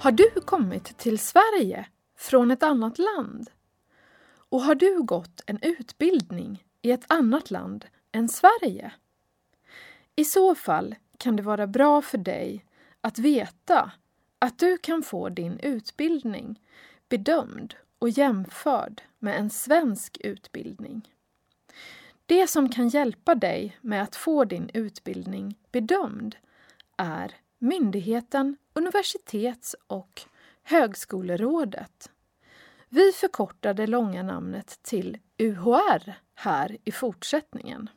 Har du kommit till Sverige från ett annat land? Och har du gått en utbildning i ett annat land än Sverige? I så fall kan det vara bra för dig att veta att du kan få din utbildning bedömd och jämförd med en svensk utbildning. Det som kan hjälpa dig med att få din utbildning bedömd är myndigheten Universitets och högskolerådet. Vi förkortar det långa namnet till UHR här i fortsättningen.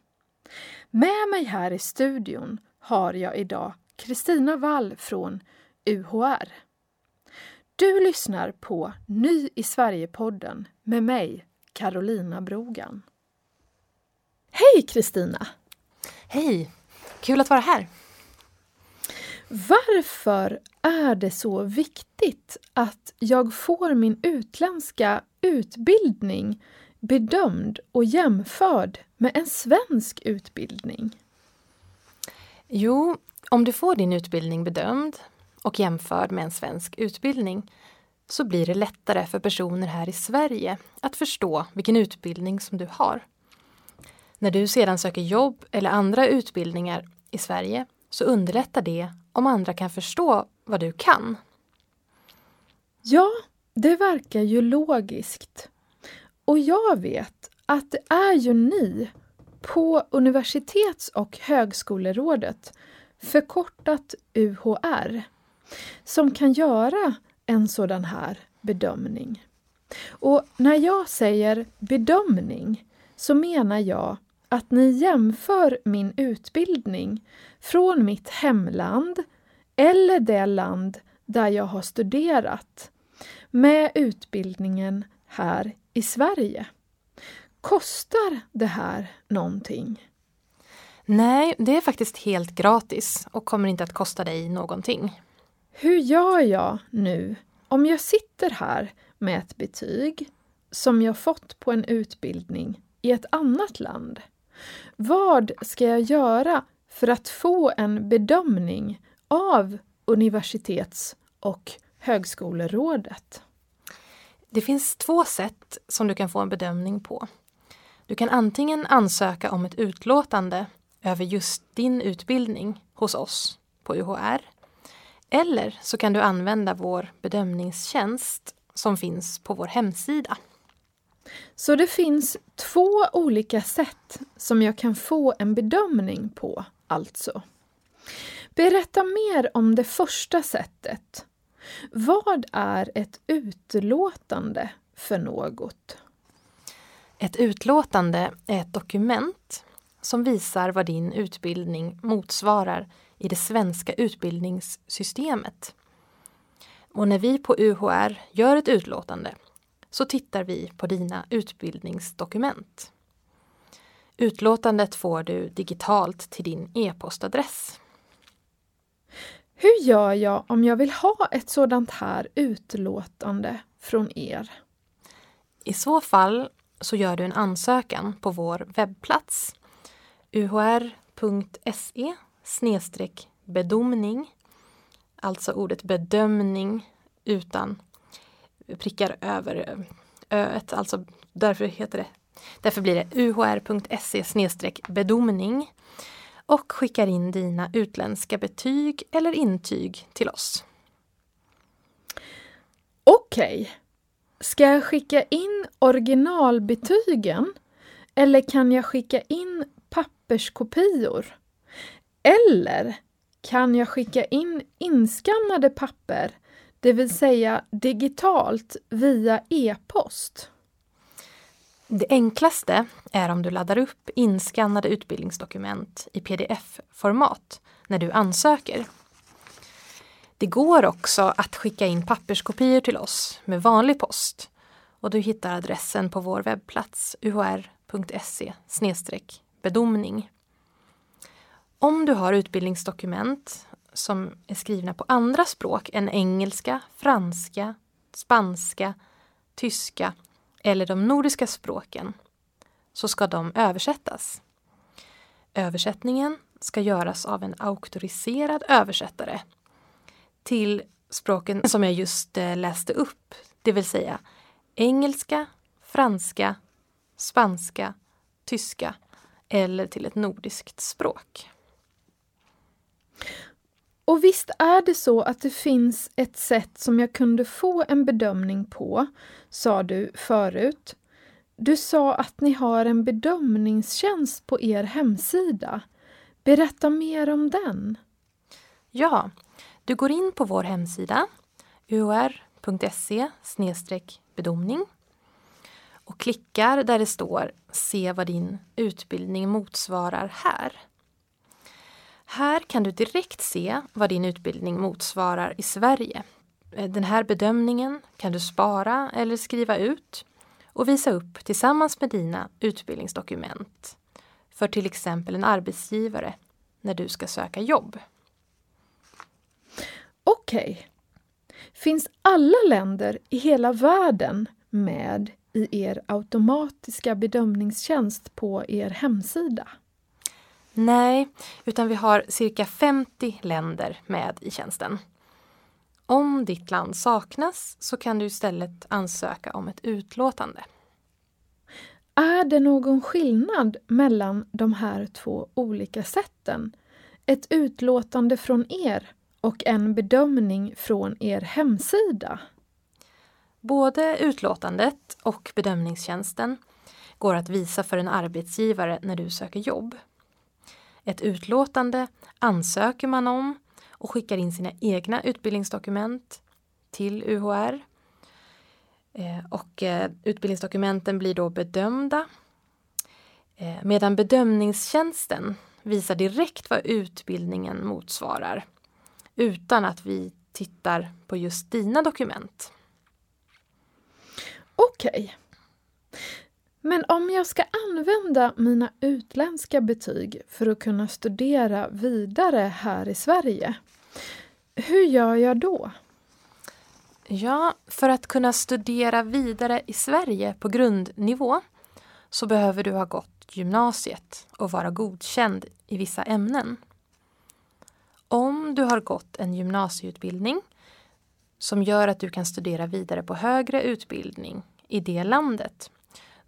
Med mig här i studion har jag idag Kristina Wall från UHR. Du lyssnar på Ny i Sverige-podden med mig, Carolina Brogan. Hej Kristina! Hej! Kul att vara här. Varför är det så viktigt att jag får min utländska utbildning bedömd och jämförd med en svensk utbildning? Jo, om du får din utbildning bedömd och jämförd med en svensk utbildning så blir det lättare för personer här i Sverige att förstå vilken utbildning som du har. När du sedan söker jobb eller andra utbildningar i Sverige så underlättar det om andra kan förstå vad du kan. Ja, det verkar ju logiskt. Och jag vet att det är ju ni på Universitets och högskolerådet, förkortat UHR, som kan göra en sådan här bedömning. Och när jag säger bedömning så menar jag att ni jämför min utbildning från mitt hemland eller det land där jag har studerat med utbildningen här i Sverige. Kostar det här någonting? Nej, det är faktiskt helt gratis och kommer inte att kosta dig någonting. Hur gör jag nu om jag sitter här med ett betyg som jag fått på en utbildning i ett annat land? Vad ska jag göra för att få en bedömning av Universitets och högskolerådet? Det finns två sätt som du kan få en bedömning på. Du kan antingen ansöka om ett utlåtande över just din utbildning hos oss på UHR. Eller så kan du använda vår bedömningstjänst som finns på vår hemsida. Så det finns två olika sätt som jag kan få en bedömning på, alltså. Berätta mer om det första sättet. Vad är ett utlåtande för något? Ett utlåtande är ett dokument som visar vad din utbildning motsvarar i det svenska utbildningssystemet. Och när vi på UHR gör ett utlåtande så tittar vi på dina utbildningsdokument. Utlåtandet får du digitalt till din e-postadress. Hur gör jag om jag vill ha ett sådant här utlåtande från er? I så fall så gör du en ansökan på vår webbplats uhr.se bedomning, alltså ordet bedömning utan prickar över eh, öet, alltså därför heter det Därför blir det uhr.se bedomning och skickar in dina utländska betyg eller intyg till oss. Okej. Okay. Ska jag skicka in originalbetygen eller kan jag skicka in papperskopior? Eller kan jag skicka in inskannade papper, det vill säga digitalt via e-post? Det enklaste är om du laddar upp inskannade utbildningsdokument i pdf-format när du ansöker. Det går också att skicka in papperskopior till oss med vanlig post och du hittar adressen på vår webbplats uhr.se bedomning. Om du har utbildningsdokument som är skrivna på andra språk än engelska, franska, spanska, tyska eller de nordiska språken så ska de översättas. Översättningen ska göras av en auktoriserad översättare till språken som jag just eh, läste upp, det vill säga engelska, franska, spanska, tyska eller till ett nordiskt språk. Och visst är det så att det finns ett sätt som jag kunde få en bedömning på, sa du förut. Du sa att ni har en bedömningstjänst på er hemsida. Berätta mer om den. Ja, du går in på vår hemsida uor.se bedömning och klickar där det står Se vad din utbildning motsvarar här. Här kan du direkt se vad din utbildning motsvarar i Sverige. Eh, den här bedömningen kan du spara eller skriva ut och visa upp tillsammans med dina utbildningsdokument för till exempel en arbetsgivare när du ska söka jobb. Okej. Okay. Finns alla länder i hela världen med i er automatiska bedömningstjänst på er hemsida? Nej, utan vi har cirka 50 länder med i tjänsten. Om ditt land saknas så kan du istället ansöka om ett utlåtande. Är det någon skillnad mellan de här två olika sätten? Ett utlåtande från er och en bedömning från er hemsida? Både utlåtandet och bedömningstjänsten går att visa för en arbetsgivare när du söker jobb. Ett utlåtande ansöker man om och skickar in sina egna utbildningsdokument till UHR. Eh, och eh, utbildningsdokumenten blir då bedömda. Eh, medan bedömningstjänsten visar direkt vad utbildningen motsvarar utan att vi tittar på just dina dokument. Okej. Okay. Men om jag ska använda mina utländska betyg för att kunna studera vidare här i Sverige, hur gör jag då? Ja, för att kunna studera vidare i Sverige på grundnivå så behöver du ha gått gymnasiet och vara godkänd i vissa ämnen. Om du har gått en gymnasieutbildning som gör att du kan studera vidare på högre utbildning i det landet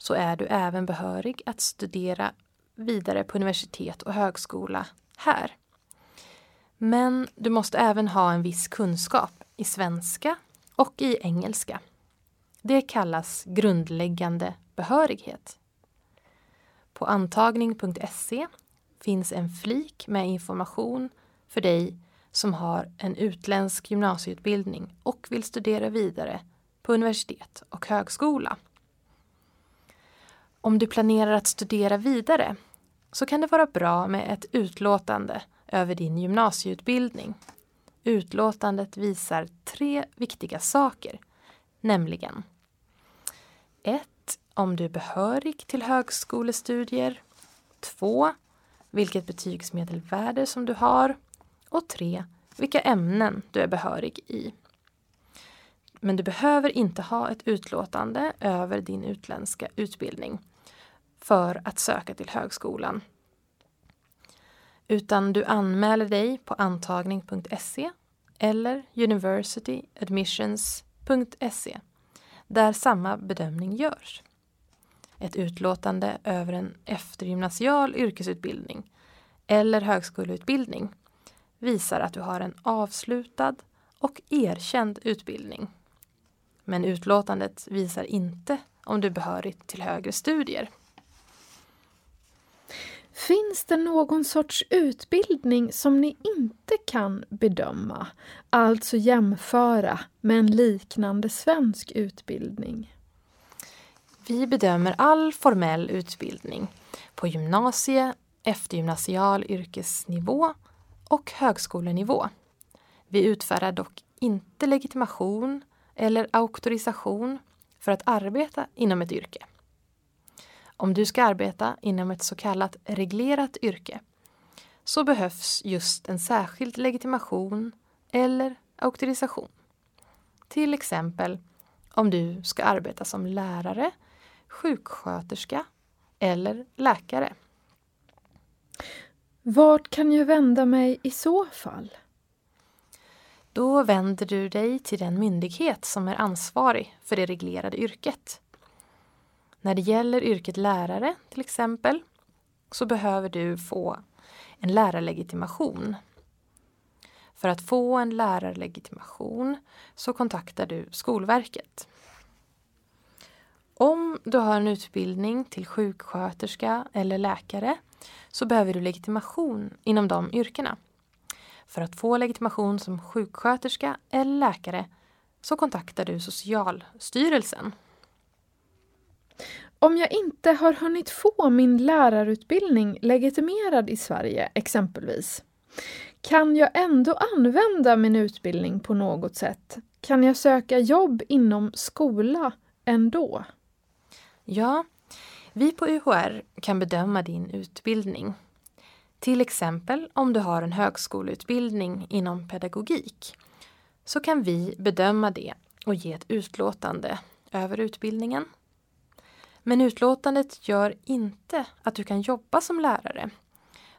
så är du även behörig att studera vidare på universitet och högskola här. Men du måste även ha en viss kunskap i svenska och i engelska. Det kallas grundläggande behörighet. På antagning.se finns en flik med information för dig som har en utländsk gymnasieutbildning och vill studera vidare på universitet och högskola. Om du planerar att studera vidare så kan det vara bra med ett utlåtande över din gymnasieutbildning. Utlåtandet visar tre viktiga saker, nämligen 1. Om du är behörig till högskolestudier 2. Vilket betygsmedelvärde som du har och 3. Vilka ämnen du är behörig i. Men du behöver inte ha ett utlåtande över din utländska utbildning för att söka till högskolan. Utan du anmäler dig på antagning.se eller universityadmissions.se där samma bedömning görs. Ett utlåtande över en eftergymnasial yrkesutbildning eller högskoleutbildning visar att du har en avslutad och erkänd utbildning. Men utlåtandet visar inte om du är behörig till högre studier. Finns det någon sorts utbildning som ni inte kan bedöma, alltså jämföra med en liknande svensk utbildning? Vi bedömer all formell utbildning på gymnasie, eftergymnasial yrkesnivå och högskolenivå. Vi utfärdar dock inte legitimation eller auktorisation för att arbeta inom ett yrke. Om du ska arbeta inom ett så kallat reglerat yrke så behövs just en särskild legitimation eller auktorisation. Till exempel om du ska arbeta som lärare, sjuksköterska eller läkare. Vart kan jag vända mig i så fall? Då vänder du dig till den myndighet som är ansvarig för det reglerade yrket. När det gäller yrket lärare till exempel så behöver du få en lärarlegitimation. För att få en lärarlegitimation så kontaktar du Skolverket. Om du har en utbildning till sjuksköterska eller läkare så behöver du legitimation inom de yrkena. För att få legitimation som sjuksköterska eller läkare så kontaktar du Socialstyrelsen. Om jag inte har hunnit få min lärarutbildning legitimerad i Sverige exempelvis, kan jag ändå använda min utbildning på något sätt? Kan jag söka jobb inom skola ändå? Ja, vi på UHR kan bedöma din utbildning. Till exempel om du har en högskoleutbildning inom pedagogik så kan vi bedöma det och ge ett utlåtande över utbildningen. Men utlåtandet gör inte att du kan jobba som lärare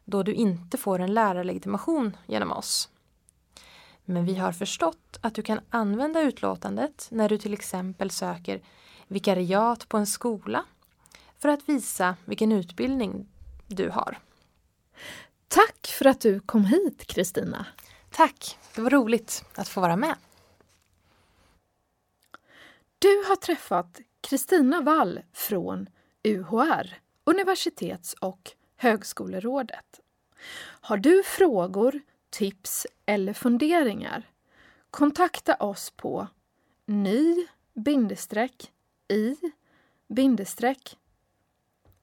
då du inte får en lärarlegitimation genom oss. Men vi har förstått att du kan använda utlåtandet när du till exempel söker vikariat på en skola för att visa vilken utbildning du har. Tack för att du kom hit, Kristina. Tack, det var roligt att få vara med. Du har träffat Kristina Wall från UHR, Universitets och högskolerådet. Har du frågor, tips eller funderingar? Kontakta oss på ny i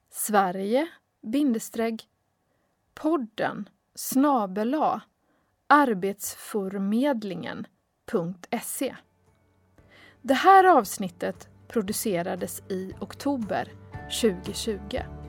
Sverige podden snabela arbetsförmedlingen.se. Det här avsnittet producerades i oktober 2020.